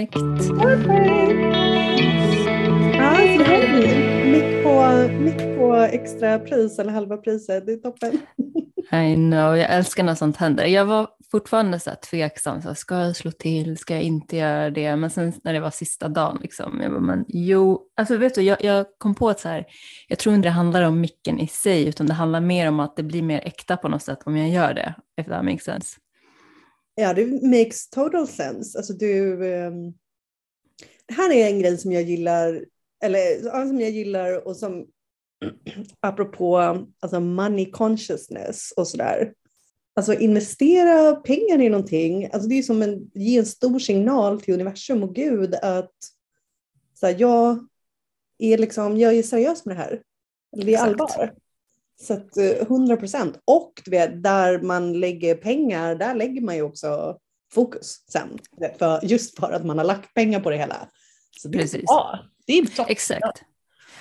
Perfekt. Ja, så det är mitt på, mitt på extra pris eller halva priset. Det är toppen. I know, jag älskar när sånt händer. Jag var fortfarande så här tveksam, så här, ska jag slå till, ska jag inte göra det? Men sen när det var sista dagen, liksom, jag bara, men jo, alltså vet du, jag, jag kom på att så här, jag tror inte det handlar om micken i sig, utan det handlar mer om att det blir mer äkta på något sätt om jag gör det, if that makes sense. Ja, det makes total sense. Alltså du, um, det här är en grej som jag gillar, eller ja, som jag gillar och som apropå alltså money consciousness och sådär. Alltså investera pengar i någonting, alltså det är som att ge en stor signal till universum och Gud att så här, jag, är liksom, jag är seriös med det här. Det är Exakt. allvar. Så att eh, 100 procent. Och du vet, där man lägger pengar, där lägger man ju också fokus sen. För, just för att man har lagt pengar på det hela. Så det Precis. är bra. Det är toppen. Exakt.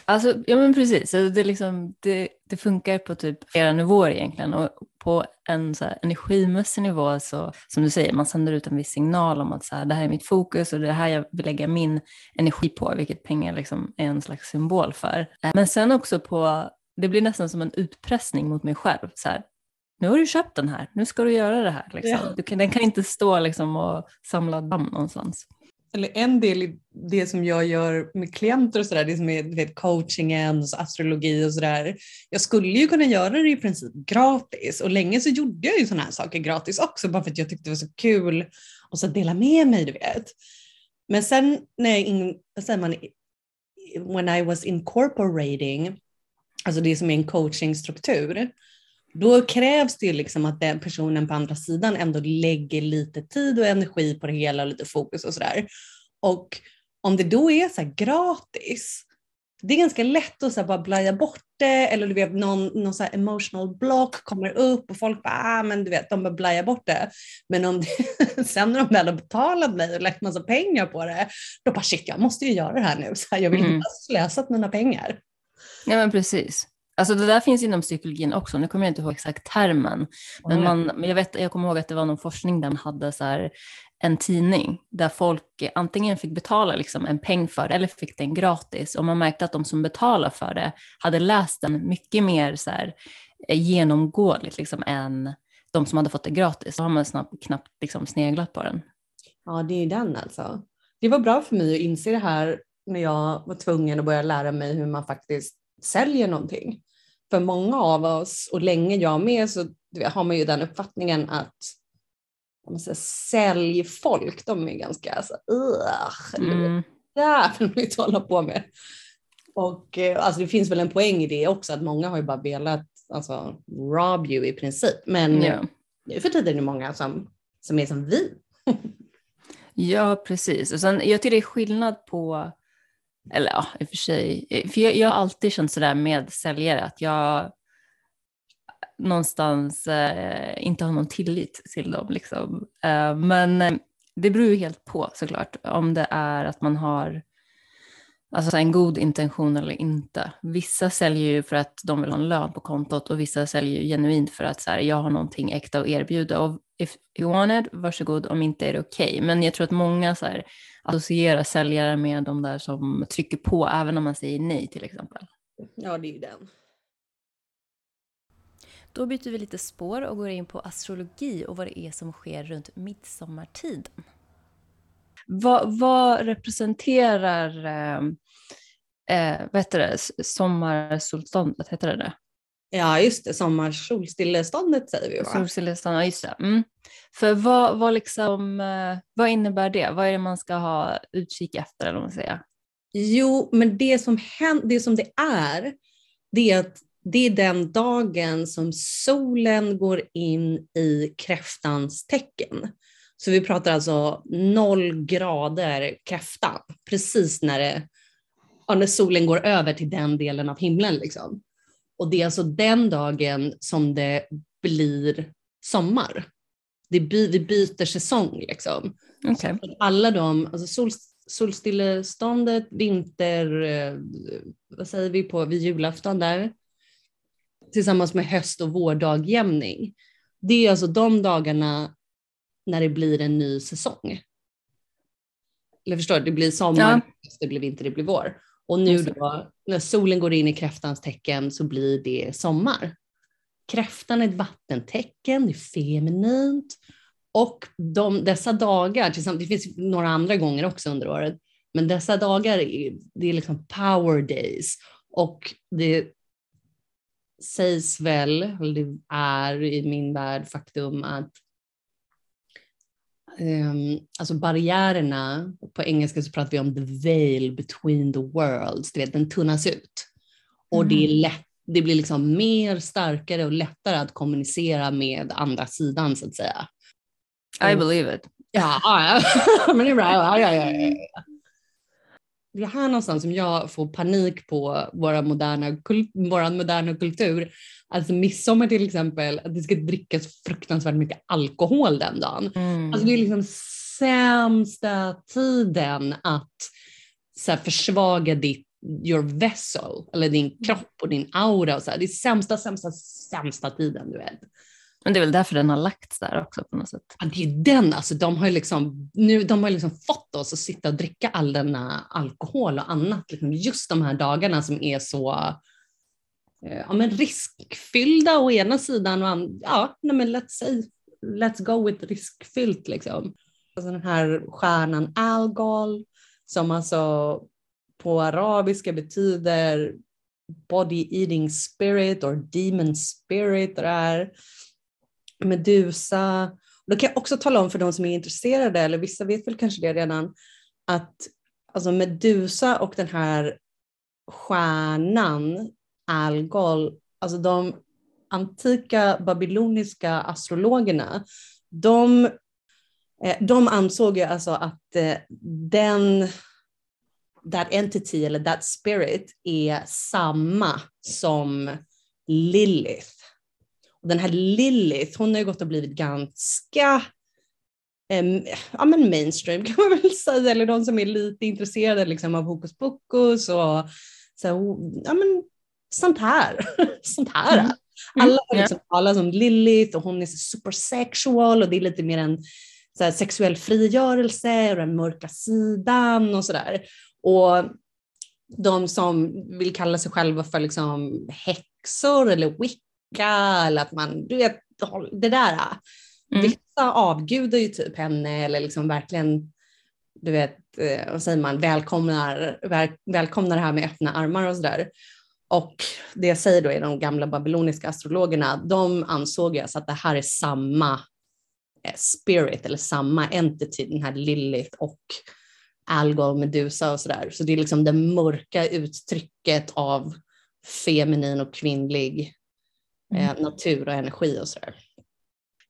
Alltså, ja men precis, Alltså, det, liksom, det, det funkar på typ flera nivåer egentligen. Och på en så här, energimässig nivå så, som du säger, man sänder ut en viss signal om att så här, det här är mitt fokus och det här jag vill lägga min energi på, vilket pengar liksom är en slags symbol för. Eh, Men sen också på, det blir nästan som en utpressning mot mig själv. Så här, nu har du köpt den här, nu ska du göra det här. Liksom. Ja. Du kan, den kan inte stå liksom, och samla damm någonstans. eller en del i det som jag gör med klienter och sådär, det som är vet, coachingen, och astrologi och sådär. Jag skulle ju kunna göra det i princip gratis och länge så gjorde jag ju sådana här saker gratis också bara för att jag tyckte det var så kul och så dela med mig, du vet. Men sen när jag, in, säger man, when I was incorporating, alltså det som är en coachingstruktur, då krävs det ju liksom att den personen på andra sidan ändå lägger lite tid och energi på det hela och lite fokus och sådär. Och om det då är så gratis, det är ganska lätt att så bara blaja bort det eller du vet någon, någon så emotional block kommer upp och folk bara, ah, men du vet, de bara blajar bort det. Men om det, sen när de väl har betalat mig och lagt massa pengar på det, då bara shit, jag måste ju göra det här nu. Så här, jag vill Mm. inte ha slösat mina pengar. Ja men precis. Alltså det där finns inom psykologin också, nu kommer jag inte ihåg exakt termen. Men, man, jag, vet, jag kommer ihåg att det var någon forskning där man hade så här en tidning där folk antingen fick betala liksom en peng för det eller fick den gratis. Och man märkte att de som betalade för det hade läst den mycket mer så här, eh, genomgående liksom, än de som hade fått det gratis. Så har man snabbt, knappt liksom, sneglat på den. Ja, det är den alltså. Det var bra för mig att inse det här när jag var tvungen att börja lära mig hur man faktiskt säljer någonting. För många av oss, och länge jag med, så har man ju den uppfattningen att om man säger, säljfolk, de är ganska så, Mm. där vill man inte hålla på med. Och eh, alltså, det finns väl en poäng i det också, att många har ju bara velat alltså, rob you i princip. Men Ja. nu för tiden är det många som, som är som vi. Ja, precis. Och sen, jag tycker det är skillnad på, eller ja, i och för sig, för jag, jag har alltid känt sådär med säljare, att jag någonstans eh, inte har någon tillit till dem. Liksom. Eh, men eh, det beror ju helt på såklart, om det är att man har alltså, en god intention eller inte. Vissa säljer ju för att de vill ha en lön på kontot och vissa säljer ju genuint för att så här, jag har någonting äkta att erbjuda. Och if you want it, varsågod, om inte är det okej. Men jag tror att många så här, associerar säljare med de där som trycker på även om man säger nej till exempel. Ja, det är ju den. Då byter vi lite spår och går in på astrologi och vad det är som sker runt midsommartiden. Vad, vad representerar eh, eh, vad heter det, sommarsolståndet? Heter det det? Ja, just det. Sommarsolstilleståndet säger vi? Solstillestånd, ja just det. Mm. För vad, vad, liksom, eh, vad innebär det? Vad är det man ska ha utkik efter eller man säger? Jo, men det som, händer, det som det är, det är att det är den dagen som solen går in i kräftans tecken. Så vi pratar alltså noll grader kräftan, precis när, det, när solen går över till den delen av himlen. Liksom. Och det är alltså den dagen som det blir sommar. Det, by, det byter säsong. Liksom. Att Alla de, alltså sol, solstilleståndet, vinter, eh, vad säger vi på vid julafton där, tillsammans med höst och vårdagjämning. Det är alltså de dagarna när det blir en ny säsong. Eller förstår du, det blir sommar, Ja. det blir vinter, det blir vår. Och nu då, när solen går in i kräftans tecken så blir det sommar. Kräftan är ett vattentecken, det är feminint. Och de, dessa dagar, tillsammans- det finns några andra gånger också under året, men dessa dagar är, det är liksom power days. Och det sägs väl, eller det är i min värld faktum att um, alltså barriärerna, på engelska så pratar vi om the veil between the worlds, du vet den tunnas ut. Och det, är Mm. lätt, det blir liksom mer starkare och lättare att kommunicera med andra sidan så att säga. I believe it. Ja, men det är bra. Ja, ja, ja, ja. Det är här någonstans som jag får panik på våra moderna, våran moderna kultur. Alltså midsommar till exempel, att det ska drickas fruktansvärt mycket alkohol den dagen. Mm. Alltså det är liksom sämsta tiden att så här, försvaga ditt your vessel, eller din kropp och din aura. Och så här. Det är sämsta, sämsta, sämsta tiden du vet. Men det är väl därför den har lagts där också på något sätt. Ja, det är den, alltså de har ju liksom, nu, de har liksom fått oss att sitta och dricka all denna alkohol och annat, liksom just de här dagarna som är så Eh, ja, men riskfyllda å ena sidan och ja, nej, men let's say, let's go with riskfyllt liksom. Alltså den här stjärnan Algol som alltså på arabiska betyder body eating spirit or demon spirit. Det här. Medusa. Då kan jag också tala om för de som är intresserade, eller vissa vet väl kanske det redan, att alltså Medusa och den här stjärnan Algol, alltså de antika babyloniska astrologerna, de, eh, de ansåg ju alltså att eh, den that entity eller that spirit är samma som Lilith. Och den här Lilith, hon har ju gått och blivit ganska eh, ja, men mainstream kan man väl säga, eller de som är lite intresserade liksom, av hokus pokus och så, ja, men, sånt här. sånt här. Mm. Alla har ja. liksom talat om Lilith och hon är så super sexual och det är lite mer en så här, sexuell frigörelse och den mörka sidan och sådär. Och de som vill kalla sig själva för liksom häxor eller wicca eller att man, du vet, det där. Mm. Vissa avgudar ju typ henne eller liksom verkligen, du vet, eh, vad säger man, välkomnar, väl, välkomnar det här med öppna armar och sådär. Och det jag säger då är de gamla babyloniska astrologerna, de ansåg ju alltså att det här är samma eh, spirit eller samma entity, den här Lilith och Algol, Medusa och sådär. Så det är liksom det mörka uttrycket av feminin och kvinnlig eh, natur och energi och sådär.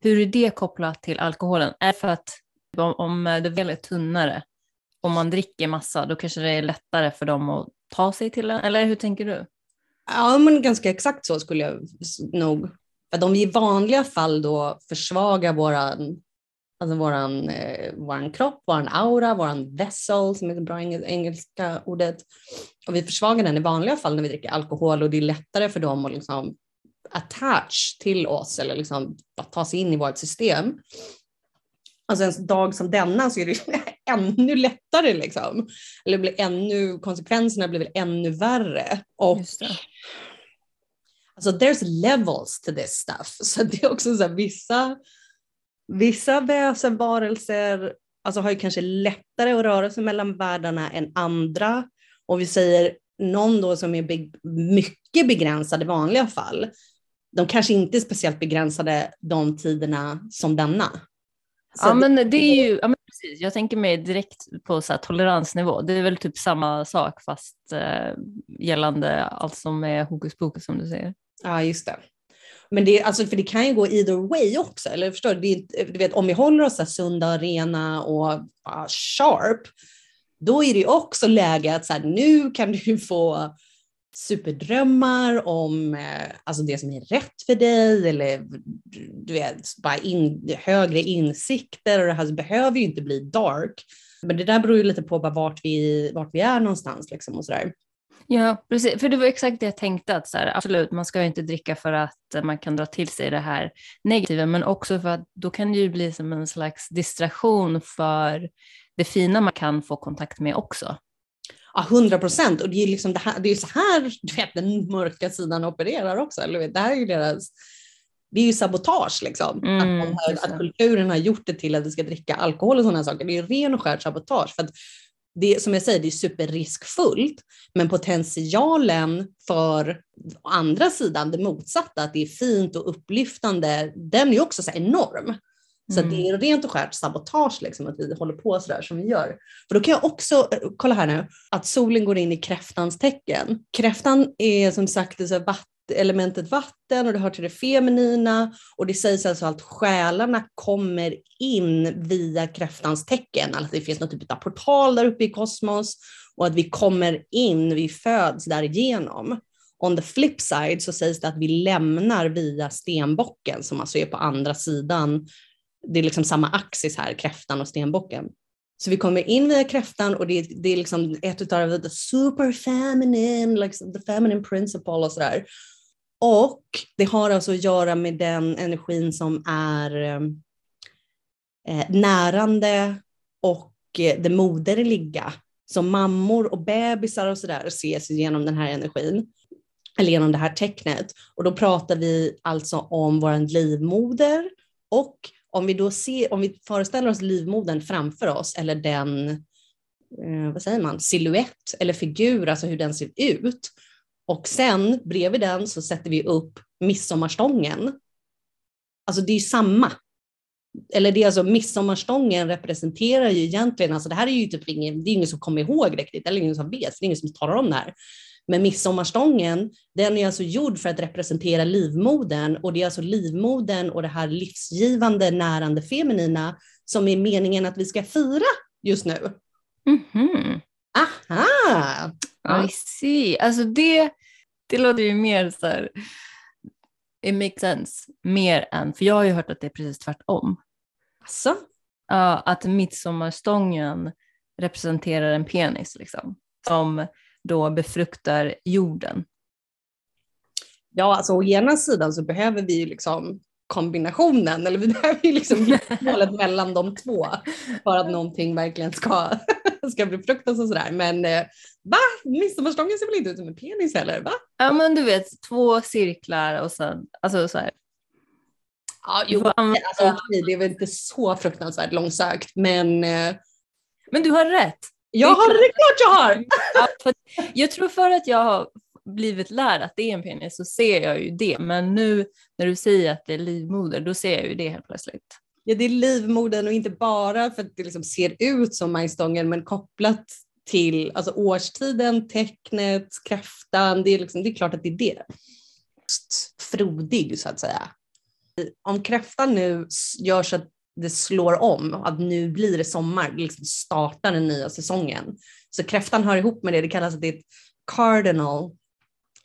Hur är det kopplat till alkoholen? Är det för att om, om det väl är tunnare, om man dricker massa, då kanske det är lättare för dem att ta sig till den? Eller hur tänker du? Ja, men ganska exakt så skulle jag nog. För att om vi i vanliga fall då försvagar våran, alltså våran, eh, våran kropp, våran aura, våran vessel, som är det bra engelska ordet, och vi försvagar den i vanliga fall när vi dricker alkohol och det är lättare för dem att liksom attach till oss eller liksom ta sig in i vårt system. Alltså en dag som denna så är det ännu lättare liksom. Eller blir ännu, konsekvenserna blir väl ännu värre. Och. Alltså there's levels to this stuff. Så det är också så här, vissa, vissa väsenvarelser alltså har ju kanske lättare att röra sig mellan världarna än andra. Och vi säger någon då som är beg- mycket begränsad i vanliga fall. De kanske inte är speciellt begränsade de tiderna som denna. Så Ja, men det är ju, ja, men precis. Jag tänker mig direkt på så toleransnivå. Det är väl typ samma sak fast eh, gällande allt som är hokus pokus som du säger. Ja, just det. Men det, alltså, för det kan ju gå either way också. Eller förstår du? Det du vet, om vi håller oss så sunda, rena och ah, sharp, då är det också läge att så här, nu kan du få superdrömmar om eh, alltså det som är rätt för dig eller du vet, bara in, högre insikter och det här behöver ju inte bli dark. Men det där beror ju lite på bara vart vi, vart vi är någonstans liksom och sådär. Ja, precis. För det var exakt det jag tänkte. Att så här, absolut, man ska ju inte dricka för att man kan dra till sig det här negativa, men också för att då kan det ju bli som en slags distraktion för det fina man kan få kontakt med också. Ja, hundra procent. Och det är, liksom det, här, det är så här du vet, den mörka sidan opererar också. Eller? Det här är ju deras det är ju sabotage liksom. Mm, att, har, att, kulturen har gjort det till att vi ska dricka alkohol och sådana saker. Det är ren och skär sabotage. För att det, som jag säger, det är superriskfullt, men potentialen för andra sidan, det motsatta, att det är fint och upplyftande, den är också så enorm. Så mm. det är rent och skärt sabotage liksom, att vi håller på så där som vi gör. För då kan jag också, kolla här nu, att solen går in i kräftans tecken. Kräftan är som sagt så vatten elementet vatten och det hör till det feminina och det sägs alltså att själarna kommer in via kräftans tecken, alltså det finns någon typ av portal där uppe i kosmos och att vi kommer in, vi föds därigenom. On the flip side så sägs det att vi lämnar via stenbocken som alltså är på andra sidan. Det är liksom samma axis här, kräftan och stenbocken. Så vi kommer in via kräftan och det är, det är liksom ett av the super feminine, like the feminine principle och sådär. Och det har alltså att göra med den energin som är eh, eh närande och eh, det moderliga. Så mammor och bebisar och sådär ses genom den här energin, eller genom det här tecknet. Och då pratar vi alltså om vår livmoder och om vi då ser, om vi föreställer oss livmodern framför oss eller den, eh, vad säger man, siluett eller figur, alltså hur den ser ut, och sen bredvid den så sätter vi upp midsommarstången. Alltså det är ju samma. Eller det är alltså midsommarstången representerar ju egentligen, alltså det här är ju typ ingen, det är ingen som kommer ihåg riktigt, eller ingen som vet, det är ingen som talar om det här. Men midsommarstången, den är alltså gjord för att representera livmodern och det är alltså livmodern och det här livsgivande, närande feminina som är meningen att vi ska fira just nu. Mm -hmm. Aha! I see. Alltså det, det låter ju mer så här, it makes sense, mer än, för jag har ju hört att det är precis tvärtom. Alltså? Ja, att midsommarstången representerar en penis liksom, som då befruktar jorden. Ja, alltså å ena sidan så behöver vi ju liksom kombinationen, eller vi behöver ju liksom målet mellan de två för att någonting verkligen ska, ska befruktas och sådär. Men eh, va? Midsommarstången ser väl inte ut som en penis heller? Va? Ja men du vet, två cirklar och sen, alltså så här. Ja, jo, alltså, det är väl inte så fruktansvärt långsökt, men... Eh, men du har rätt. Jag har, det är klart jag har! Ja, jag tror för att jag har blivit lärd att det är en penis så ser jag ju det. Men nu när du säger att det är livmoder, då ser jag ju det helt plötsligt. Ja, det är livmodern och inte bara för att det liksom ser ut som majstången, men kopplat till alltså årstiden, tecknet, kräftan. Det är, liksom, det är klart att det är det. Frodig så att säga. Om kräftan nu gör så att det slår om, att nu blir det sommar, liksom startar den nya säsongen. Så kräftan hör ihop med det, det kallas att det är ett cardinal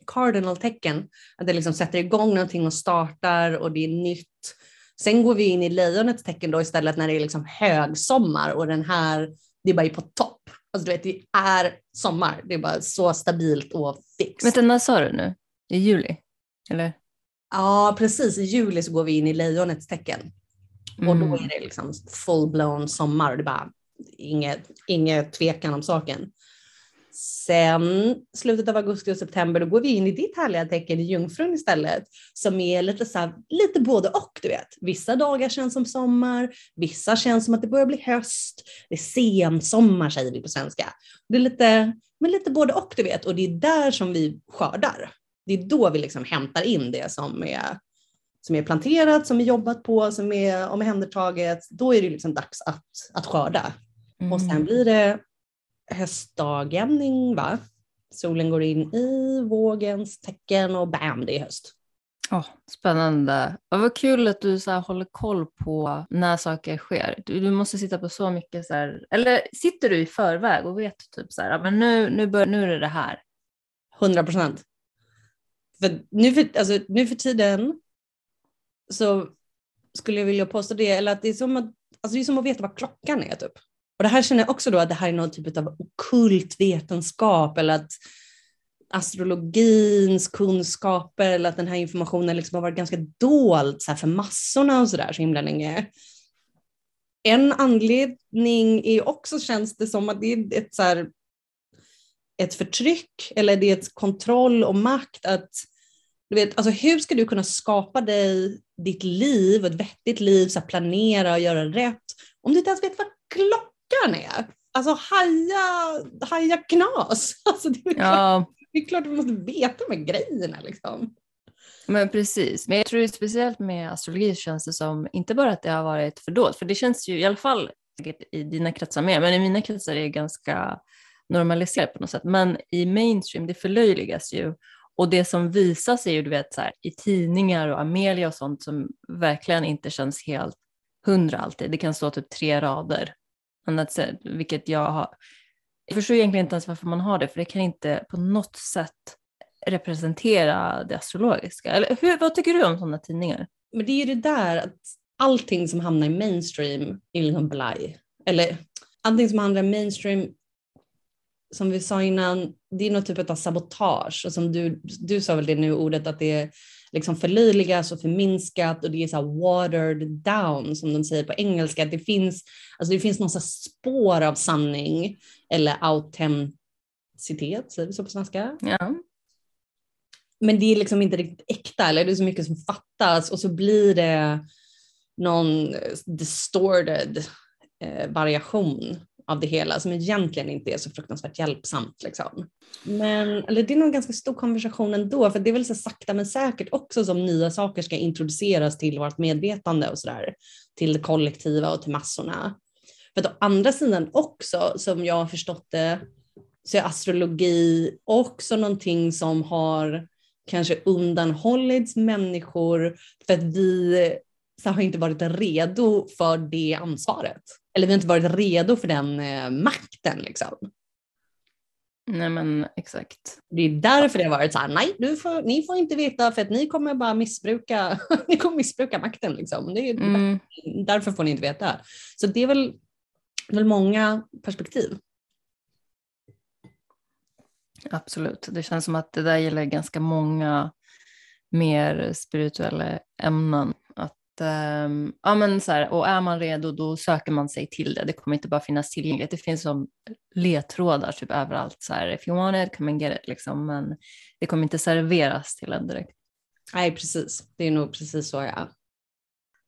cardinal-tecken, att det liksom sätter igång någonting och startar och det är nytt. Sen går vi in i lejonets tecken då istället när det är liksom högsommar och den här, det är bara på topp. Alltså du vet, det är sommar, det är bara så stabilt och fixt. Vänta, när sa du nu? I juli? Eller? Ja, precis. I juli så går vi in i lejonets tecken. Mm. Och då mm. är det liksom full-blown sommar och det är bara inget, inget tvekan om saken. Sen slutet av augusti och september, då går vi in i ditt härliga tecken i jungfrun istället, som är lite, så här, lite både och, du vet. Vissa dagar känns som sommar, vissa känns som att det börjar bli höst. Det är sensommar säger vi på svenska. Det är lite, men lite både och, du vet. Och det är där som vi skördar. Det är då vi liksom hämtar in det som är, som är planterat, som är jobbat på, som är omhändertaget. Då är det liksom dags att, att skörda. Mm. Och sen blir det höstdagjämning va? Solen går in i vågens tecken och bam, det är höst. Oh, spännande. Och vad kul att du så håller koll på när saker sker. Du, du måste sitta på så mycket, så här, eller sitter du i förväg och vet typ så här, men nu, nu, bör, nu är det det här? 100 procent. För nu, för, alltså, nu för tiden så skulle jag vilja påstå det, eller att det är som att, alltså det är som att veta vad klockan är typ. Och det här känner jag också då att det här är någon typ av okult vetenskap eller att astrologins kunskaper eller att den här informationen liksom har varit ganska dold så här, för massorna och sådär så himla länge. en anledning är också, känns det som att det är ett, så här, ett förtryck eller det är ett kontroll och makt att du vet, alltså hur ska du kunna skapa dig ditt liv, ett vettigt liv, så planera och göra rätt om du inte ens vet vad klockan är? Alltså haja, haja knas. Alltså, det, är ja. klart, det är klart att du måste veta här grejerna. Liksom. Men precis, men jag tror speciellt med astrologi känns det som, inte bara att det har varit fördolt, för det känns ju i alla fall i dina kretsar mer, men i mina kretsar är det ganska normaliserat på något sätt. Men i mainstream, det förlöjligas ju. Och det som visas är ju du vet, så här, i tidningar och Amelia och sånt som verkligen inte känns helt hundra alltid. Det kan stå typ tre rader, vilket jag har. Jag förstår egentligen inte ens varför man har det, för det kan inte på något sätt representera det astrologiska. Eller hur, vad tycker du om sådana tidningar? Men det är ju det där att allting som hamnar i mainstream är liksom blaj. Eller allting som hamnar i mainstream, som vi sa innan, det är något typ av sabotage. Och som du, du sa väl det nu ordet att det är liksom förlöjligas och förminskat och det är så watered down som de säger på engelska. Det finns, alltså det finns någon spår av sanning eller autenticitet, säger vi så på svenska? Ja men det är liksom inte riktigt äkta eller det är så mycket som fattas och så blir det någon distorted eh, variation av det hela som egentligen inte är så fruktansvärt hjälpsamt. Liksom. Men eller det är nog en ganska stor konversation ändå, för det är väl så sakta men säkert också som nya saker ska introduceras till vårt medvetande och sådär, till det kollektiva och till massorna. För att å andra sidan också, som jag har förstått det, så är astrologi också någonting som har kanske undanhållits människor för att vi så har inte varit redo för det ansvaret. Eller vi har inte varit redo för den eh, makten liksom. Nej men exakt. Det är därför det har varit så här, nej, du får, ni får inte veta för att ni kommer bara missbruka, ni kommer missbruka makten liksom. Det är, mm. Därför får ni inte veta. Så det är väl, väl många perspektiv. Absolut, det känns som att det där gäller ganska många mer spirituella ämnen. Um, ja, men så här, och är man redo då söker man sig till det. Det kommer inte bara finnas tillgängligt. Det finns som ledtrådar typ överallt. Så här, If you want it, come and get it. Liksom. Men det kommer inte serveras till en direkt. Nej, precis. Det är nog precis så jag är.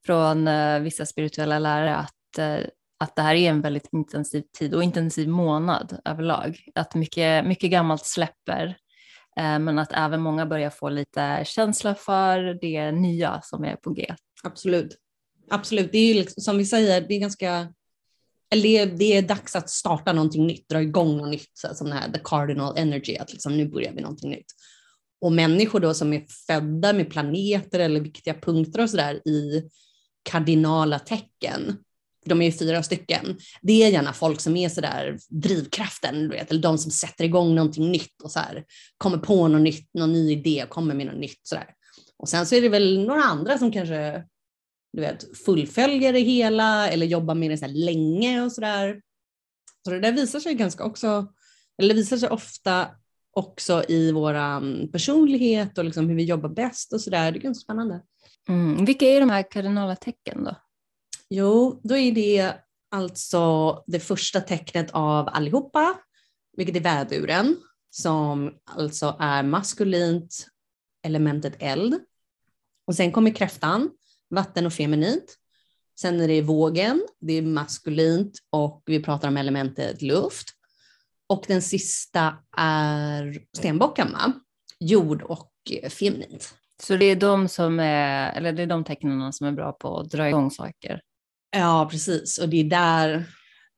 Från uh, vissa spirituella lärare att uh, att det här är en väldigt intensiv tid och intensiv månad överlag. Att mycket, mycket gammalt släpper, eh, Eh, men att även många börjar få lite känsla för det nya som är på G. Absolut. Absolut, det är ju liksom, som vi säger, det är ganska eller det är dags att starta någonting nytt, dra igång något nytt, så som det här the cardinal energy, att liksom nu börjar vi någonting nytt. Och människor då som är födda med planeter eller viktiga punkter och sådär i kardinala tecken, de är ju fyra stycken, det är gärna folk som är sådär drivkraften, du vet, eller de som sätter igång någonting nytt och så här, kommer på något nytt, någon ny idé, kommer med något nytt sådär. Och sen så är det väl några andra som kanske du vet, fullföljer det hela eller jobbar med det så länge och sådär. Så det där visar sig ganska också, eller visar sig ofta också i våra mm, personlighet och liksom hur vi jobbar bäst och sådär. Det är ganska spännande. Mm. Vilka är de här kardinala tecken då? Jo, då är det alltså det första tecknet av allihopa, vilket är väduren, som alltså är maskulint, elementet eld. Och sen kommer kräftan, vatten och feminint. Sen är det vågen, det är maskulint och vi pratar om elementet luft. Och den sista är stenbocken, va? jord och feminint. Så det är de som är, eller det är de tecknen som är bra på att dra igång saker? Ja, precis. Och det är där,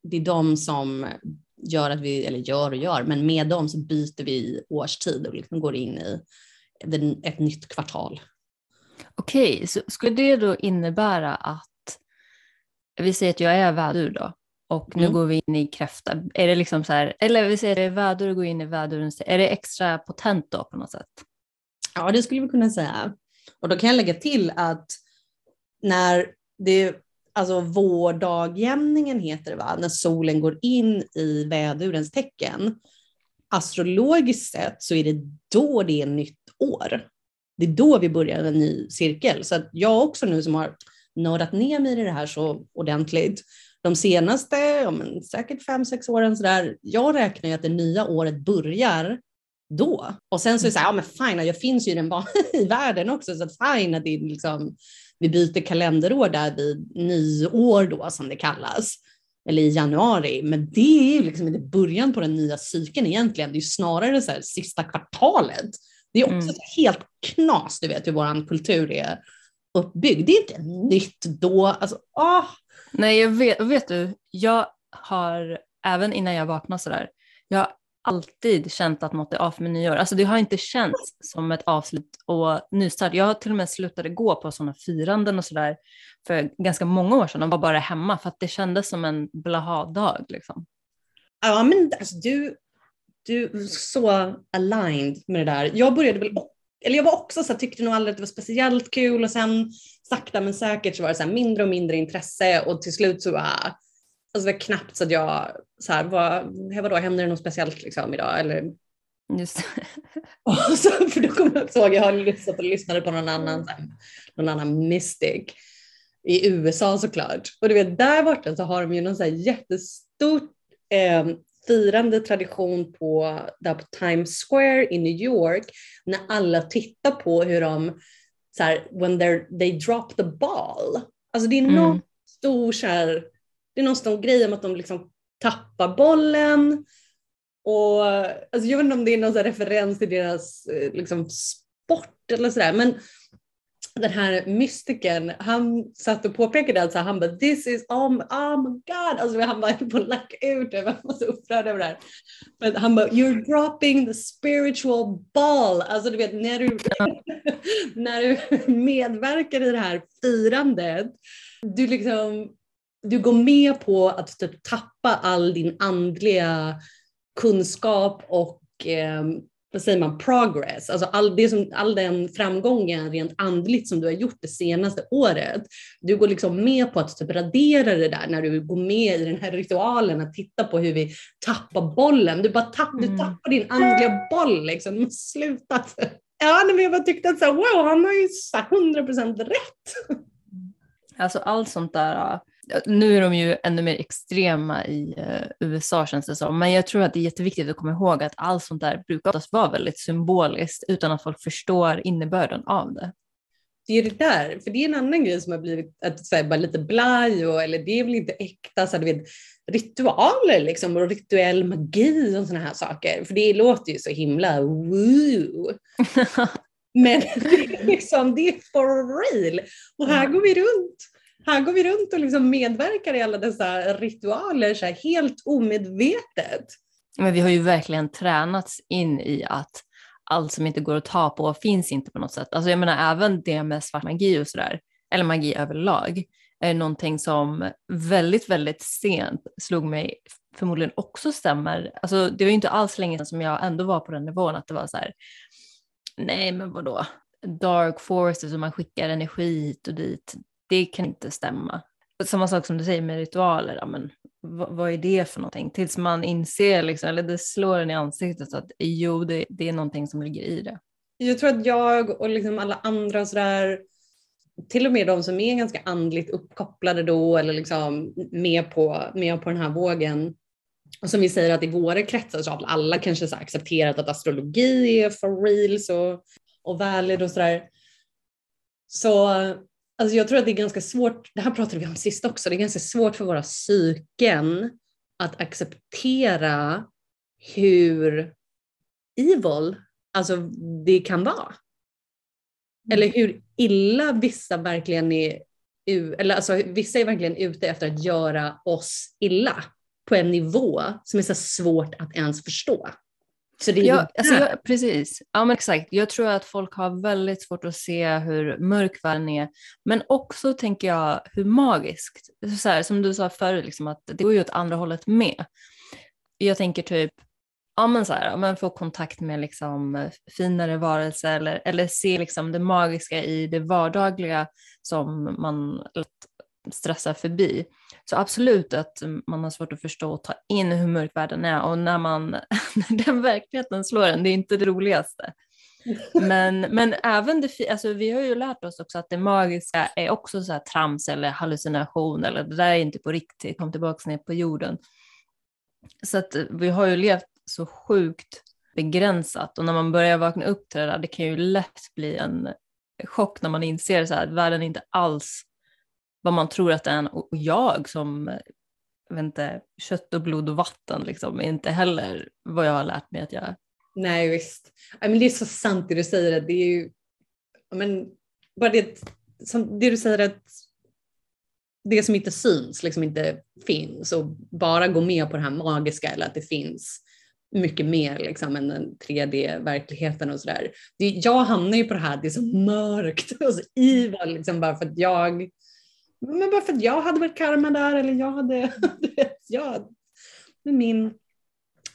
det är de som gör att vi, eller gör och gör, men med dem så byter vi årstid och liksom går in i ett nytt kvartal. Okej, okay, så skulle det då innebära att vi säger att jag är vädur då och nu mm. går vi in i kräfta. Är det liksom så här, eller vi säger att det är vädur och går in i vädurens, är det extra potent då på något sätt? Ja, det skulle vi kunna säga. Och då kan jag lägga till att när det alltså vårdagjämningen heter det va, när solen går in i vädurens tecken. Astrologiskt sett så är det då det är nytt år. Det är då vi börjar en ny cirkel. Så att jag också nu som har nördat ner mig i det här så ordentligt de senaste, ja, men säkert fem, sex åren sådär, jag räknar ju att det nya året börjar då. Och sen så är det så här, ja men fine, jag finns ju i den i världen också, så fine att det är liksom, vi byter kalenderår där vid nyår då som det kallas, eller i januari. Men det är ju liksom inte början på den nya cykeln egentligen, det är ju snarare så här, sista kvartalet. Det är också mm. helt knas, du vet hur vår kultur är uppbyggd. Det är inte nytt då. Alltså, åh. Nej, jag vet, vet du, jag har även innan jag vaknade sådär, jag har alltid känt att något är av med nyår. Alltså det har inte känts som ett avslut och nystart. Jag har till och med slutade gå på sådana firanden och sådär för ganska många år sedan och var bara hemma för att det kändes som en blaha-dag. Liksom. Ja, men alltså, du, du är så aligned med det där. Jag började väl, eller jag var också så här, tyckte nog aldrig att det var speciellt kul och sen sakta men säkert så var det så här, mindre och mindre intresse och till slut så bara Alltså det var knappt så att jag, så här, vad, vadå, händer det något speciellt liksom idag? Eller, Just och så, för då kommer jag ihåg, jag har lyssnat och lyssnade på någon annan, någon annan mystic i USA såklart. Och du vet, där borta så har de ju någon så här jättestort eh, firande tradition på, där på Times Square i New York när alla tittar på hur de, så här, when they drop the ball. Alltså det är någon mm. stor så här, det är någon sån grej om att de liksom tappar bollen. Och, alltså jag vet inte om det är någon referens till deras eh, liksom, sport eller sådär, men den här mystiken, han satt och påpekade alltså, han bara this is, oh, oh my god, alltså han var på lack ut, jag var så upprörd över det här. Men han bara you're dropping the spiritual ball, alltså du vet när du, när du medverkar i det här firandet, du liksom du går med på att typ tappa all din andliga kunskap och eh, vad säger man, progress, alltså all, det som, all den framgången rent andligt som du har gjort det senaste året. Du går liksom med på att typ radera det där när du går med i den här ritualen att titta på hur vi tappar bollen. Du bara tapp, mm. du tappar din andliga boll liksom. Sluta. Ja, men jag bara tyckte att så wow, han har ju 100% rätt. Alltså allt sånt där nu är de ju ännu mer extrema i uh, USA känns det som, men jag tror att det är jätteviktigt att komma ihåg att allt sånt där brukar oftast vara väldigt symboliskt utan att folk förstår innebörden av det. Det är det där, för det är en annan grej som har blivit att, så här, bara lite blaj och eller det är väl inte äkta, så här, du vet, ritualer liksom och rituell magi och sådana här saker, för det låter ju så himla woo. Men det är, liksom, det är for real. Och här går vi runt här går vi runt och liksom medverkar i alla dessa ritualer så här, helt omedvetet. Men vi har ju verkligen tränats in i att allt som inte går att ta på finns inte på något sätt. Alltså jag menar även det med svart magi och sådär, eller magi överlag, är någonting som väldigt, väldigt sent slog mig förmodligen också stämmer. Alltså det var ju inte alls länge sedan som jag ändå var på den nivån att det var så här, nej men vadå, dark forces och man skickar energi hit och dit det kan inte stämma. Samma sak som du säger med ritualer, ja, men vad, vad, är det för någonting? Tills man inser, liksom, eller det slår en i ansiktet att jo, det, det är någonting som ligger i det. Jag tror att jag och liksom alla andra sådär, till och med de som är ganska andligt uppkopplade då eller liksom med på, med på den här vågen, och som vi säger att i våra kretsar så har alla kanske så accepterat att astrologi är for reals och, och valid och sådär. Så Alltså jag tror att det är ganska svårt, det här pratade vi om sist också, det är ganska svårt för våra psyken att acceptera hur evil alltså det kan vara. Mm. Eller hur illa vissa verkligen är, eller alltså vissa är verkligen ute efter att göra oss illa på en nivå som är så svårt att ens förstå. Så det är ja, alltså jag, precis. Ja, men exakt. Jag tror att folk har väldigt svårt att se hur mörk världen är, men också tänker jag hur magiskt. Så här, som du sa förut, liksom, att det går ju åt andra hållet med. Jag tänker typ, ja men så här, man får kontakt med liksom finare varelser eller, eller se liksom det magiska i det vardagliga som man stressar förbi. Så absolut att man har svårt att förstå och ta in hur mörk världen är och när, man, när den verkligheten slår en, det är inte det roligaste. Men, men även det, alltså vi har ju lärt oss också att det magiska är också så här trams eller hallucination eller det där är inte på riktigt, kom tillbaka ner på jorden. Så att vi har ju levt så sjukt begränsat och när man börjar vakna upp till det där, det kan ju lätt bli en chock när man inser så här, att världen inte alls vad man tror att det är. Och jag som vet inte, kött och blod och vatten liksom, är inte heller vad jag har lärt mig att jag är. Nej visst. men det är så sant det du säger. Det är ju, men, bara det, som, det du säger att det som inte syns liksom inte finns och bara gå med på det här magiska eller att det finns mycket mer liksom, än den 3D-verkligheten och sådär. Jag hamnar ju på det här, det är så mörkt och så evil liksom, bara för att jag men bara för att jag hade varit karma där eller jag hade, du vet, jag, med min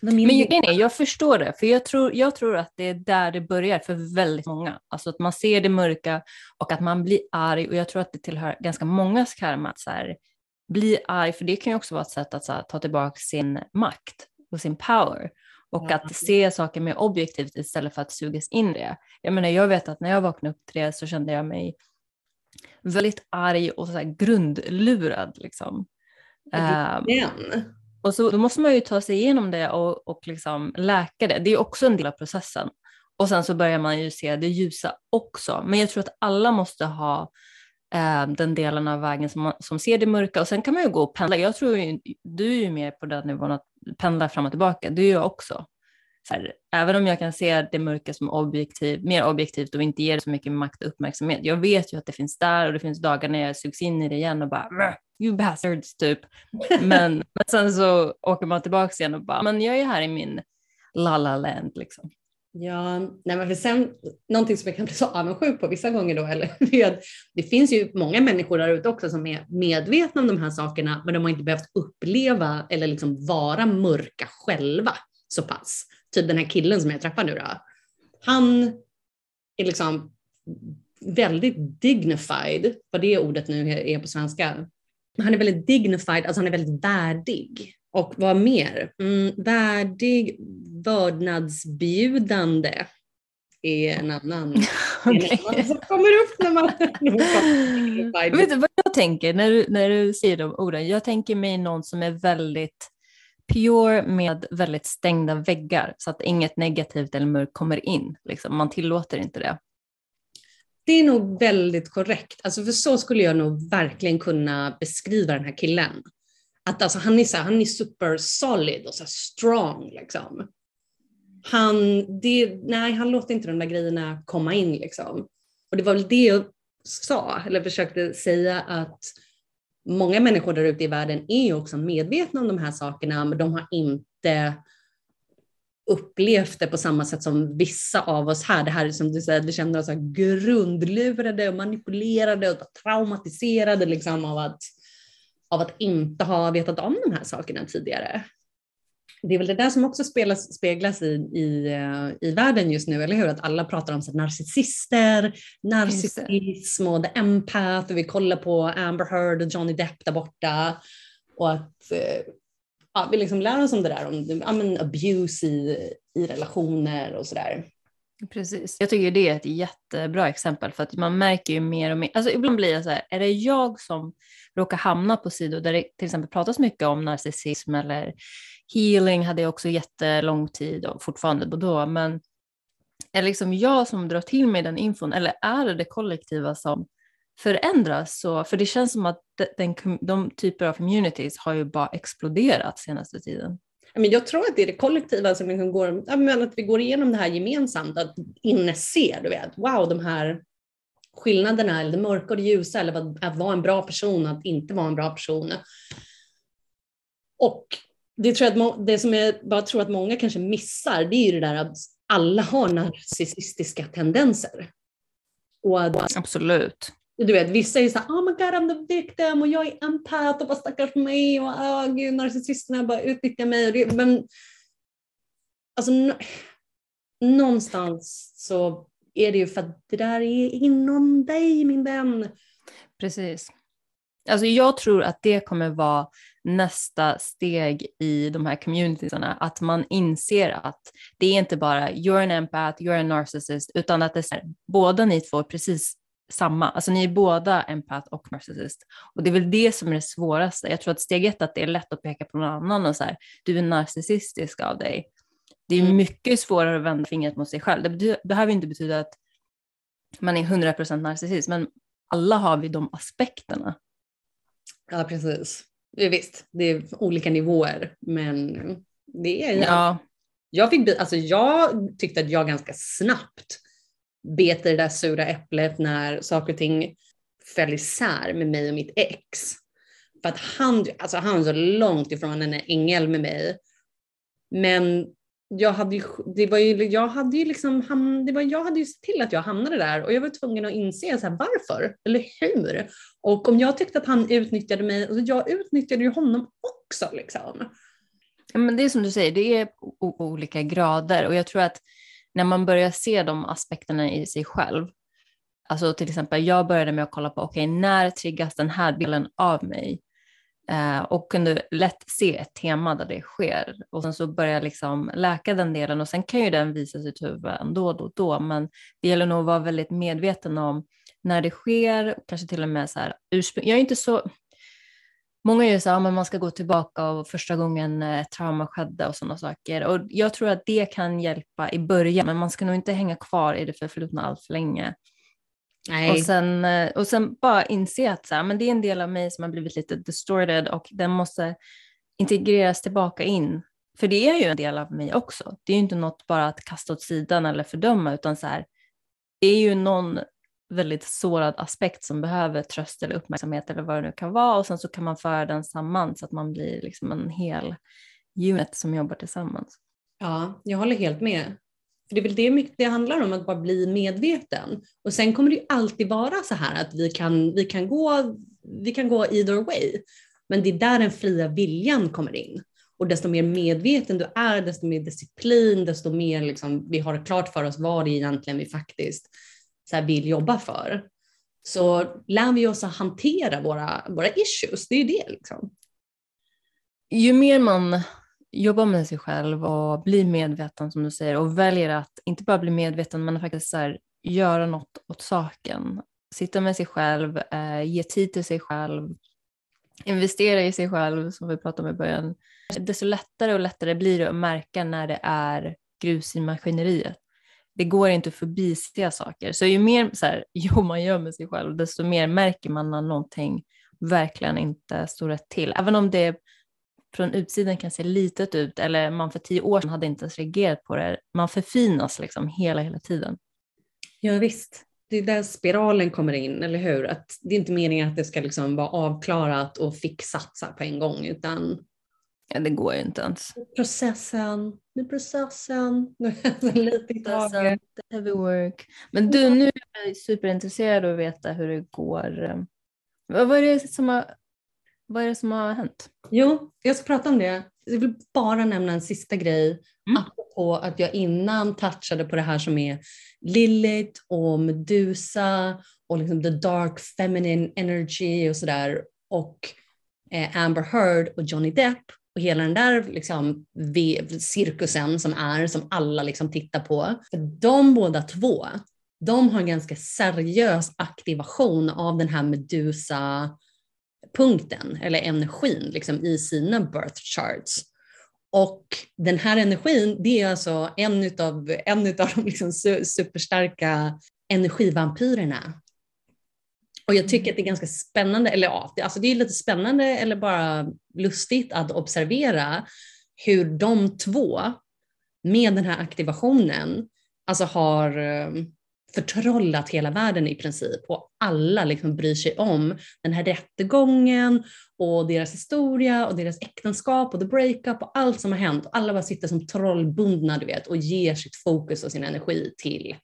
men jag, jag förstår det, för jag tror, jag tror att det är där det börjar för väldigt många. Alltså att man ser det mörka och att man blir arg och jag tror att det tillhör ganska mångas karma att så här, bli arg, för det kan ju också vara ett sätt att här, ta tillbaka sin makt och sin power och ja. att se saker mer objektivt istället för att sugas in i det. Jag menar, jag vet att när jag vaknade upp till det så kände jag mig väldigt arg och så grundlurad. Liksom. Um, och så, då måste man ju ta sig igenom det och, och liksom läka det. Det är också en del av processen. Och sen så börjar man ju se det ljusa också. Men jag tror att alla måste ha eh, den delen av vägen som, man, som ser det mörka. Och sen kan man ju gå och pendla. Jag tror ju, du är ju mer på den nivån att pendla fram och tillbaka. Det är jag också här, även om jag kan se det mörka som objektiv, mer objektivt och inte ger så mycket makt och uppmärksamhet. Jag vet ju att det finns där och det finns dagar när jag sugs in i det igen och bara you bastards typ. Men, men sen så åker man tillbaka igen och bara, men jag är här i min la la land liksom. Ja, nej men för sen någonting som jag kan bli så avundsjuk på vissa gånger då, eller det, det finns ju många människor där ute också som är medvetna om de här sakerna, men de har inte behövt uppleva eller liksom vara mörka själva så pass typ den här killen som jag träffar nu då, han är liksom väldigt dignified, vad det ordet nu är på svenska. Han är väldigt dignified, alltså han är väldigt värdig. Och vad mer? Mm, värdig, vördnadsbjudande är en annan, okay. en annan som kommer upp när man... Vet du vad jag tänker när du, när du säger de orden? Jag tänker mig någon som är väldigt pure med väldigt stängda väggar så att inget negativt eller mörkt kommer in. Liksom. Man tillåter inte det. Det är nog väldigt korrekt. Alltså för så skulle jag nog verkligen kunna beskriva den här killen. Att alltså han, är så här, han är super solid och så strong. Liksom. Han, det, nej, han låter inte de där grejerna komma in. Liksom. Och det var väl det jag sa, eller försökte säga att många människor där ute i världen är ju också medvetna om de här sakerna, men de har inte upplevt det på samma sätt som vissa av oss här. Det här som du säger, vi känner oss grundlurade och manipulerade och traumatiserade liksom av att, av att inte ha vetat om de här sakerna tidigare det är väl det där som också spelas, speglas i, i, eh, i världen just nu, eller hur? Att alla pratar om så narcissister, narcissism och the empath och vi kollar på Amber Heard och Johnny Depp där borta. Och att eh, ja, vi liksom lär oss om det där, om ja, men abuse i, i relationer och sådär. Precis. Jag tycker det är ett jättebra exempel för att man märker ju mer och mer, alltså ibland blir jag så här, är det jag som råkar hamna på sidor där det till exempel pratas mycket om narcissism eller healing hade jag också jättelång tid och fortfarande då, då men är det liksom jag som drar till mig den infon eller är det det kollektiva som förändras? Så, för det känns som att den, de typer av communities har ju bara exploderat senaste tiden. Men jag tror att det är det kollektiva som liksom går, att vi går igenom det här gemensamt, att inse, du vet, wow, de här skillnaderna, eller det mörka och det ljusa, eller att vara en bra person, att inte vara en bra person. Och det, tror jag att, det som jag bara tror att många kanske missar, det är ju det där att alla har narcissistiska tendenser. Och att, Absolut. Du vet, vissa är så här, oh my god I'm the victim och jag är empath och bara stackars mig och oh, gud, narcissisterna bara utnyttjar mig. Men alltså, någonstans så är det ju för att det där är inom dig min vän. Precis. Alltså jag tror att det kommer vara nästa steg i de här communitiesarna, att man inser att det är inte bara you're an empath, you're a narcissist, utan att det är här, båda ni två är precis samma. Alltså ni är båda empath och narcissist. Och det är väl det som är det svåraste. Jag tror att steg ett, att det är lätt att peka på någon annan och så här, du är narcissistisk av dig. Det är mm. mycket svårare att vända fingret mot sig själv. Det behöver inte betyda att man är 100% narcissist, men alla har vi de aspekterna. Ja, precis. Visst, det är olika nivåer, men det är... Ja. Jag, fick, alltså jag tyckte att jag ganska snabbt bet det där sura äpplet när saker och ting föll isär med mig och mitt ex. För att han, alltså han var så långt ifrån en ängel med mig. Men jag hade ju, det var ju, jag hade ju liksom, det var, jag hade ju sett till att jag hamnade där och jag var tvungen att inse så här, varför, eller hur? Och om jag tyckte att han utnyttjade mig, alltså jag utnyttjade ju honom också liksom. Men det är som du säger, det är olika grader och jag tror att när man börjar se de aspekterna i sig själv, alltså till exempel jag började med att kolla på, okej, okay, när triggas den här delen av mig? Eh, och kunde lätt se ett tema där det sker. Och sen så börjar jag liksom läka den delen och sen kan ju den visa sitt huvud ändå då och då, men det gäller nog att vara väldigt medveten om när det sker, kanske till och med så här ursprung. Jag är inte så, Många gör så här, man ska gå tillbaka och första gången ett trauma skedde och sådana saker. Och jag tror att det kan hjälpa i början, men man ska nog inte hänga kvar i det förflutna allt för länge. Nej. Och, sen, eh, och sen bara inse att så här, men det är en del av mig som har blivit lite distorted och den måste integreras tillbaka in. För det är ju en del av mig också. Det är ju inte något bara att kasta åt sidan eller fördöma, utan så här, det är ju någon väldigt sårad aspekt som behöver tröst eller uppmärksamhet eller vad det nu kan vara och sen så kan man föra den samman så att man blir liksom en hel unit som jobbar tillsammans. Ja, jag håller helt med. För det är väl det mycket det handlar om, att bara bli medveten. Och sen kommer det ju alltid vara så här att vi kan, vi kan, gå, vi kan gå either way. Men det är där den fria viljan kommer in. Och desto mer medveten du är, desto mer disciplin, desto mer liksom, vi har klart för oss vad det är egentligen vi faktiskt så vill jobba för. Så lär vi oss att hantera våra, våra issues, det är ju det. Liksom. Ju mer man jobbar med sig själv och blir medveten som du säger och väljer att inte bara bli medveten men faktiskt så här, göra något åt saken. Sitta med sig själv, eh, ge tid till sig själv, investera i sig själv som vi pratade om i början. Desto lättare och lättare blir det att märka när det är grus i maskineriet det går inte att förbise saker. Så ju mer så här, jobb man gör med sig själv, desto mer märker man när någonting verkligen inte står rätt till. Även om det från utsidan kan se litet ut eller man för tio år sedan hade inte ens reagerat på det. Man förfinas liksom hela, hela tiden. Ja, visst. Det är där spiralen kommer in, eller hur? Att det är inte meningen att det ska liksom vara avklarat och fixat på en gång, utan Ja, det går ju inte ens. Processen, nu processen, lite i taget. Heavy work. Men du, nu är jag superintresserad av att veta hur det går. Vad är det som har, vad är det som har hänt? Jo, jag ska prata om det. Jag vill bara nämna en sista grej. Mm. Apropå att jag innan touchade på det här som är Lilith och Medusa och liksom the dark feminine energy och sådär. Och eh, Amber Heard och Johnny Depp och hela den där liksom, cirkusen som är, som alla liksom tittar på. För de båda två, de har en ganska seriös aktivation av den här Medusa punkten eller energin liksom, i sina birth charts. Och den här energin, det är alltså en av en utav de liksom superstarka energivampyrerna och jag tycker att det är ganska spännande, eller ja, alltså det är lite spännande eller bara lustigt att observera hur de två med den här aktivationen alltså har ehm, förtrollat hela världen i princip och alla liksom bryr sig om den här rättegången och deras historia och deras äktenskap och the breakup och allt som har hänt. Alla bara sitter som trollbundna du vet och ger sitt fokus och sin energi till,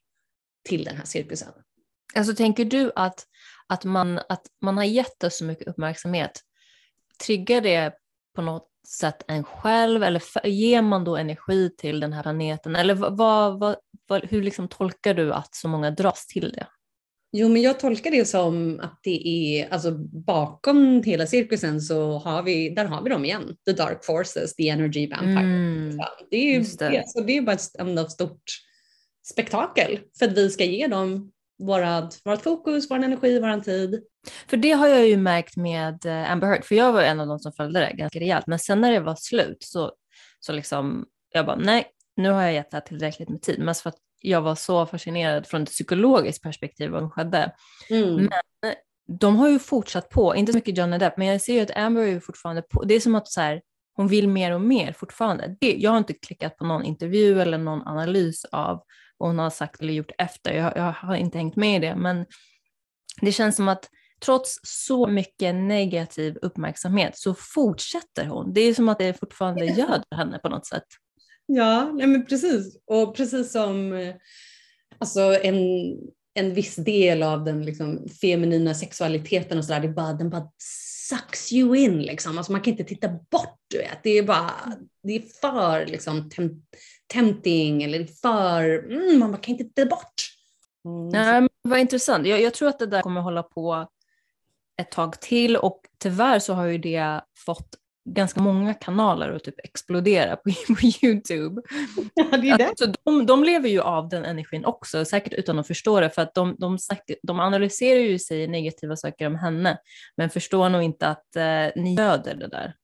till den här cirkusen. Alltså tänker du att att man, att man har gett det så mycket uppmärksamhet, triggar det på något sätt en själv eller ger man då energi till den här planeten? Eller vad, vad, vad, hur liksom tolkar du att så många dras till det? Jo, men jag tolkar det som att det är, alltså bakom hela cirkusen så har vi, där har vi dem igen. The dark forces, the energy vampire. Mm, det är ju det. Det, så det är bara ett enda stort spektakel för att vi ska ge dem vårat, vårat fokus, vår energi, vår tid. För det har jag ju märkt med eh, Amber Heard, för jag var en av de som följde det ganska rejält, men sen när det var slut så, så liksom, jag bara nej, nu har jag gett det här tillräckligt med tid, mest för att jag var så fascinerad från ett psykologiskt perspektiv vad som skedde. Mm. Men de har ju fortsatt på, inte så mycket Johnny Depp, men jag ser ju att Amber är ju fortfarande på, det är som att så här, hon vill mer och mer fortfarande. Det, jag har inte klickat på någon intervju eller någon analys av vad hon har sagt eller gjort efter. Jag, jag har inte hängt med i det, men det känns som att trots så mycket negativ uppmärksamhet så fortsätter hon. Det är som att det fortfarande göder henne på något sätt. Ja, nej men precis. Och precis som alltså en, en viss del av den liksom feminina sexualiteten och sådär, det bara, den bara sucks you in liksom. Alltså man kan inte titta bort, du vet. Det är bara, det är för liksom tem tempting eller för, mm, man kan inte titta bort. Mm. Ja, vad intressant. Jag, jag tror att det där kommer hålla på ett tag till och tyvärr så har ju det fått ganska många kanaler att typ explodera på, på YouTube. Ja, det är det. Alltså, de, de lever ju av den energin också, säkert utan att förstå det, för att de, de, de analyserar ju sig negativa saker om henne, men förstår nog inte att eh, ni göder det där.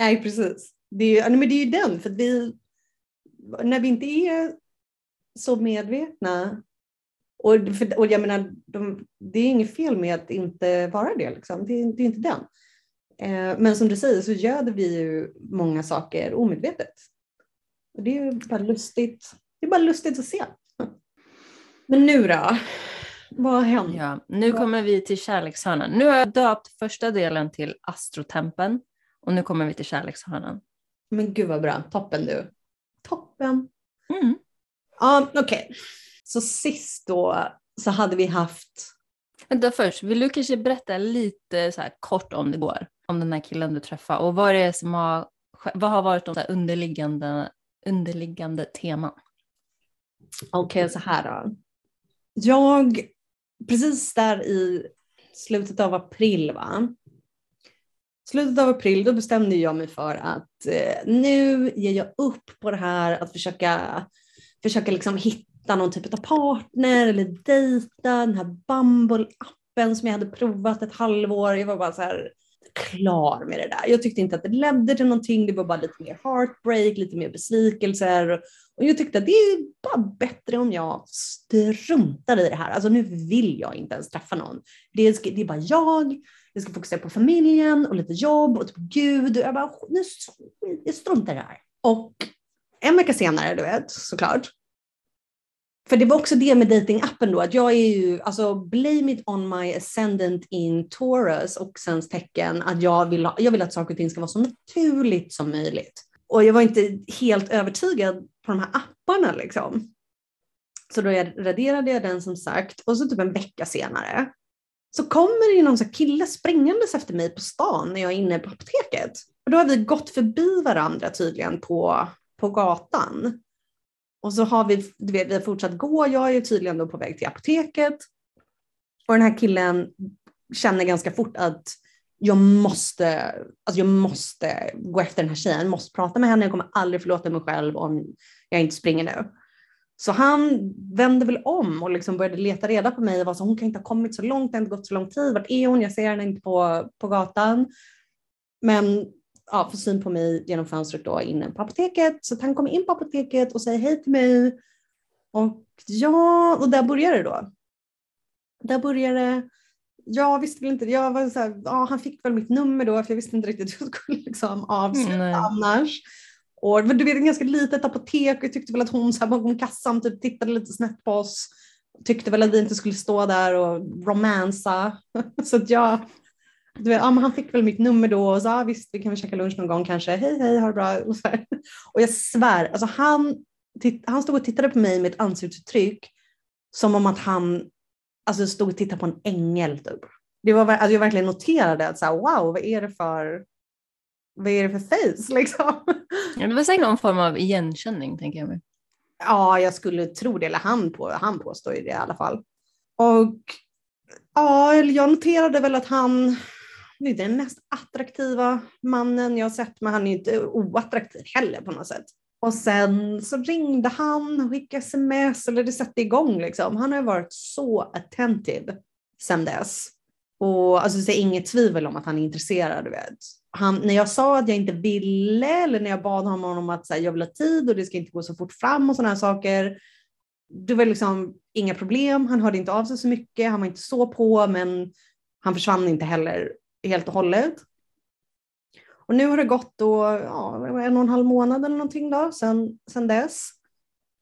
Nej, precis. Det är, men det är ju den, för vi, när vi inte är så medvetna och, för, och jag menar, de, det är inget fel med att inte vara det, liksom. det, det är inte den. Eh, men som du säger så göder vi ju många saker omedvetet. Och det är ju bara lustigt. Det är bara lustigt att se. Men nu då? Vad hänt? Ja, nu kommer vi till kärlekshörnan. Nu har jag döpt första delen till astrotempen och nu kommer vi till kärlekshörnan. Men gud vad bra. Toppen du. Toppen. Mm. Ja, okej. Okay. Så sist då så hade vi haft Vänta först, vill du kanske berätta lite så kort om det går? Om den här killen du träffade och vad är det som har, vad har varit de underliggande, underliggande teman? Okej, okay, så här då. Jag, precis där i slutet av april va? Slutet av april då bestämde jag mig för att eh, nu ger jag upp på det här att försöka, försöka liksom hitta hitta någon typ av partner eller dejta, den här Bumble-appen som jag hade provat ett halvår. Jag var bara så här klar med det där. Jag tyckte inte att det ledde till någonting. Det var bara lite mer heartbreak, lite mer besvikelser. Och jag tyckte att det är bara bättre om jag struntar i det här. Alltså nu vill jag inte ens träffa någon. Det är, det är bara jag. Jag ska fokusera på familjen och lite jobb och typ Gud. Och jag bara, nu, jag struntar i det här. Och en vecka senare, du vet, såklart, för det var också det med datingappen då, att jag är ju, alltså blame it on my ascendant in Taurus och sens tecken, att jag vill, jag vill att saker och ting ska vara så naturligt som möjligt. Och jag var inte helt övertygad på de här apparna liksom. Så då jag raderade jag den som sagt och så typ en vecka senare så kommer det någon så kille springandes efter mig på stan när jag är inne på apoteket. Och då har vi gått förbi varandra tydligen på, på gatan. Och så har vi, du vet, vi har fortsatt gå. Jag är ju tydligen då på väg till apoteket. Och den här killen känner ganska fort att jag måste, alltså jag måste gå efter den här tjejen, jag måste prata med henne, jag kommer aldrig förlåta mig själv om jag inte springer nu. Så han vände väl om och liksom började leta reda på mig och var så hon kan inte ha kommit så långt, det har inte gått så lång tid, vart är hon? Jag ser henne inte på, på gatan. Men ja, får syn på mig genom fönstret då inne på apoteket. Så han kommer in på apoteket och säger hej till mig. Och ja, och där börjar det då. Där börjar det. Jag visste väl inte, jag var så här, ja, han fick väl mitt nummer då för jag visste inte riktigt hur jag skulle liksom avsluta mm, annars. Och du vet, ett ganska litet apotek och jag tyckte väl att hon så här, bakom kassan typ tittade lite snett på oss. Tyckte väl att vi inte skulle stå där och romansa. så att jag du vet, ja, han fick väl mitt nummer då och sa visst vi kan väl käka lunch någon gång kanske, hej hej ha det bra. Och, så här. och jag svär, alltså han, han stod och tittade på mig med ett ansiktsuttryck som om att han alltså, stod och tittade på en ängel. Typ. Det var, alltså, jag verkligen noterade att så här, wow, vad är det för vad är det för face liksom? Ja, det var säkert någon form av igenkänning tänker jag mig. Ja, jag skulle tro det, eller han, på, han påstår ju det i alla fall. Och ja, jag noterade väl att han det är den mest attraktiva mannen jag har sett, men han är inte oattraktiv heller på något sätt. Och sen så ringde han och skickade sms, eller det satte igång liksom. Han har varit så attentive sen dess. Och alltså det är inget tvivel om att han är intresserad, du vet. Han, när jag sa att jag inte ville, eller när jag bad honom om att här, jag vill ha tid och det ska inte gå så fort fram och sådana här saker, det var liksom inga problem. Han hörde inte av sig så mycket, han var inte så på, men han försvann inte heller helt och hållet. Och nu har det gått då, ja, en och en halv månad eller någonting då, sen, sen dess.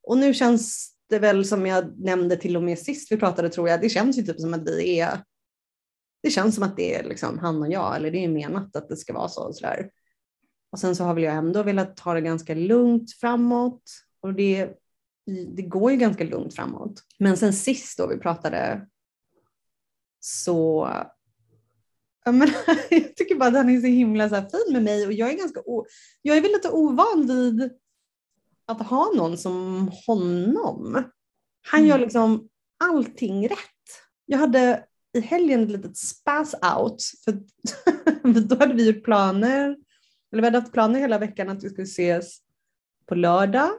Och nu känns det väl som jag nämnde till och med sist vi pratade tror jag, det känns ju typ som att vi är, det känns som att det är liksom han och jag, eller det är menat att det ska vara så. Och, så där. och sen så har väl jag ändå velat ta det ganska lugnt framåt och det, det går ju ganska lugnt framåt. Men sen sist då vi pratade så men, jag tycker bara att han är så himla så här fin med mig och jag är ganska jag är väl lite ovan vid att ha någon som honom. Han gör mm. liksom allting rätt. Jag hade i helgen ett litet spass out för, för då hade vi gjort planer, eller vi hade haft planer hela veckan att vi skulle ses på lördag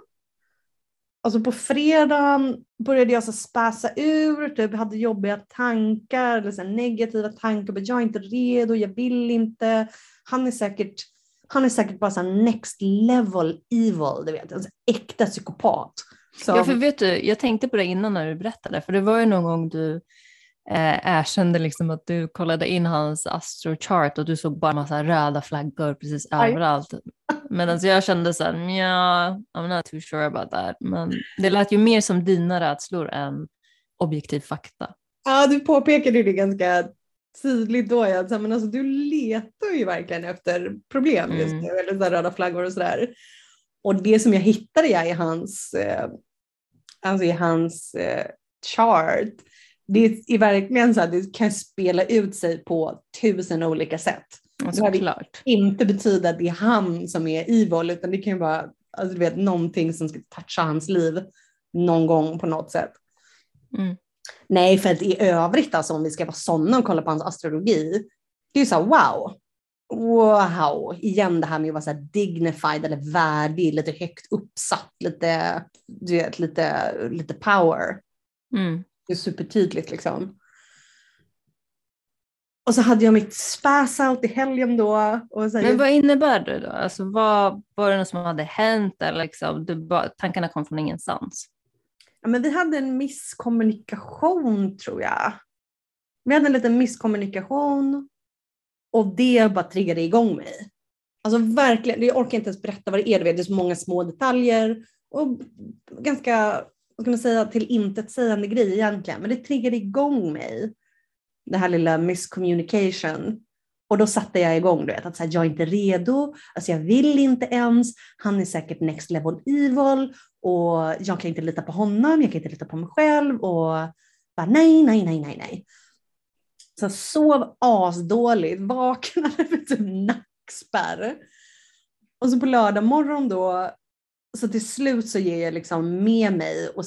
Alltså på fredagen började jag så späsa ur, typ hade jobbiga tankar eller så negativa tankar. jag är inte redo, jag vill inte. Han är säkert, han är säkert bara så next level evil, du vet, en äkta psykopat. Så. Ja, för vet du, jag tänkte på det innan när du berättade, för det var ju någon gång du eh, erkände liksom att du kollade in hans astrochart och du såg bara massa röda flaggor precis Aj. överallt. Medan jag kände så här, ja, I'm not too sure about that. Men det lät ju mer som dina rädslor än objektiv fakta. Ja, du påpekade det ganska tydligt då. Ja. Men alltså, du letar ju verkligen efter problem just mm. nu, mm. eller så röda flaggor och sådär. Och det som jag hittade ja, i hans, eh, alltså i hans eh, chart, det är verkligen så att det kan spela ut sig på tusen olika sätt. Alltså, det klart. inte betyda att det är han som är evil, utan det kan ju vara alltså, du vet, någonting som ska toucha hans liv någon gång på något sätt. Mm. Nej, för att i övrigt, alltså, om vi ska vara sådana och kolla på hans astrologi, det är ju så här, wow. Wow, igen det här med att vara så dignified eller värdig, lite högt uppsatt, lite, du vet, lite, lite power. Mm. Det är supertydligt liksom. Och så hade jag mitt spass out i helgen då. Och så Men vad innebär det då? Alltså, vad, var det något som hade hänt eller liksom, du bara, tankarna kom från ingenstans? Ja, men vi hade en misskommunikation tror jag. Vi hade en liten misskommunikation och det bara triggade igång mig. Alltså verkligen, jag orkar inte ens berätta vad det är. Det är så många små detaljer och ganska, vad ska man säga, till intetsägande grej egentligen. Men det triggade igång mig det här lilla miscommunication. Och då satte jag igång, du vet, att så här, jag är inte redo, alltså jag vill inte ens, han är säkert next level evil och jag kan inte lita på honom, jag kan inte lita på mig själv och bara nej, nej, nej, nej, nej. Så jag sov asdåligt, vaknade med typ nackspärr. Och så på lördag morgon då, så till slut så ger jag liksom med mig och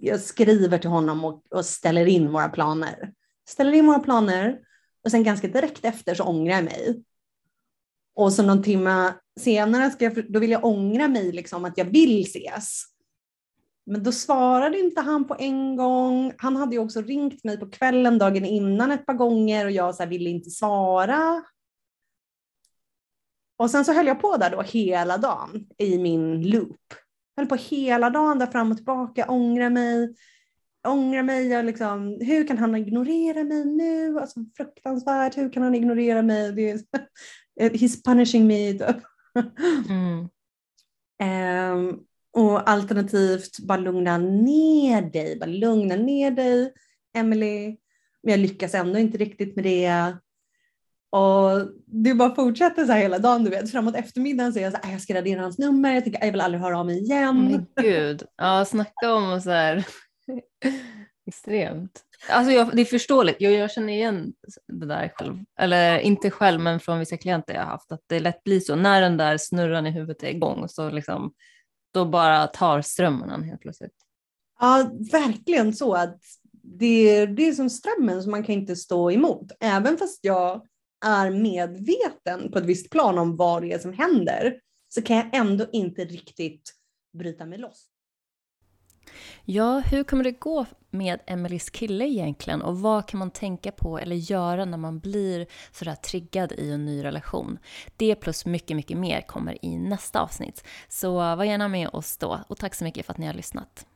jag skriver till honom och, och ställer in våra planer ställer in våra planer och sen ganska direkt efter så ångrar jag mig. Och så någon timme senare ska jag, då vill jag ångra mig liksom att jag vill ses. Men då svarade inte han på en gång. Han hade ju också ringt mig på kvällen dagen innan ett par gånger och jag så här, ville inte svara. Och sen så höll jag på där då hela dagen i min loop. Jag höll på hela dagen där fram och tillbaka, ångra mig ångrar mig. Jag liksom, hur kan han ignorera mig nu? Alltså, fruktansvärt. Hur kan han ignorera mig? Det är, he's punishing me. Typ. Mm. um, och alternativt bara lugna ner dig. Bara lugna ner dig, Emily. Men jag lyckas ändå inte riktigt med det. Och det bara fortsätter så här hela dagen. Du vet. Framåt eftermiddagen så är jag så här, jag ska radera hans nummer. Jag tänker jag vill aldrig höra av mig igen. Men gud, ja snacka om så här Extremt. Alltså jag, det är förståeligt, jag, jag känner igen det där själv. Eller inte själv, men från vissa klienter jag haft, att det lätt blir så. När den där snurran i huvudet är igång så liksom, då bara tar strömmen helt plötsligt. Ja, verkligen så. att det, det är som strömmen som man kan inte stå emot. Även fast jag är medveten på ett visst plan om vad det är som händer så kan jag ändå inte riktigt bryta mig loss. Ja, hur kommer det gå med Emelies kille egentligen och vad kan man tänka på eller göra när man blir sådär triggad i en ny relation? Det plus mycket, mycket mer kommer i nästa avsnitt. Så var gärna med oss då och tack så mycket för att ni har lyssnat.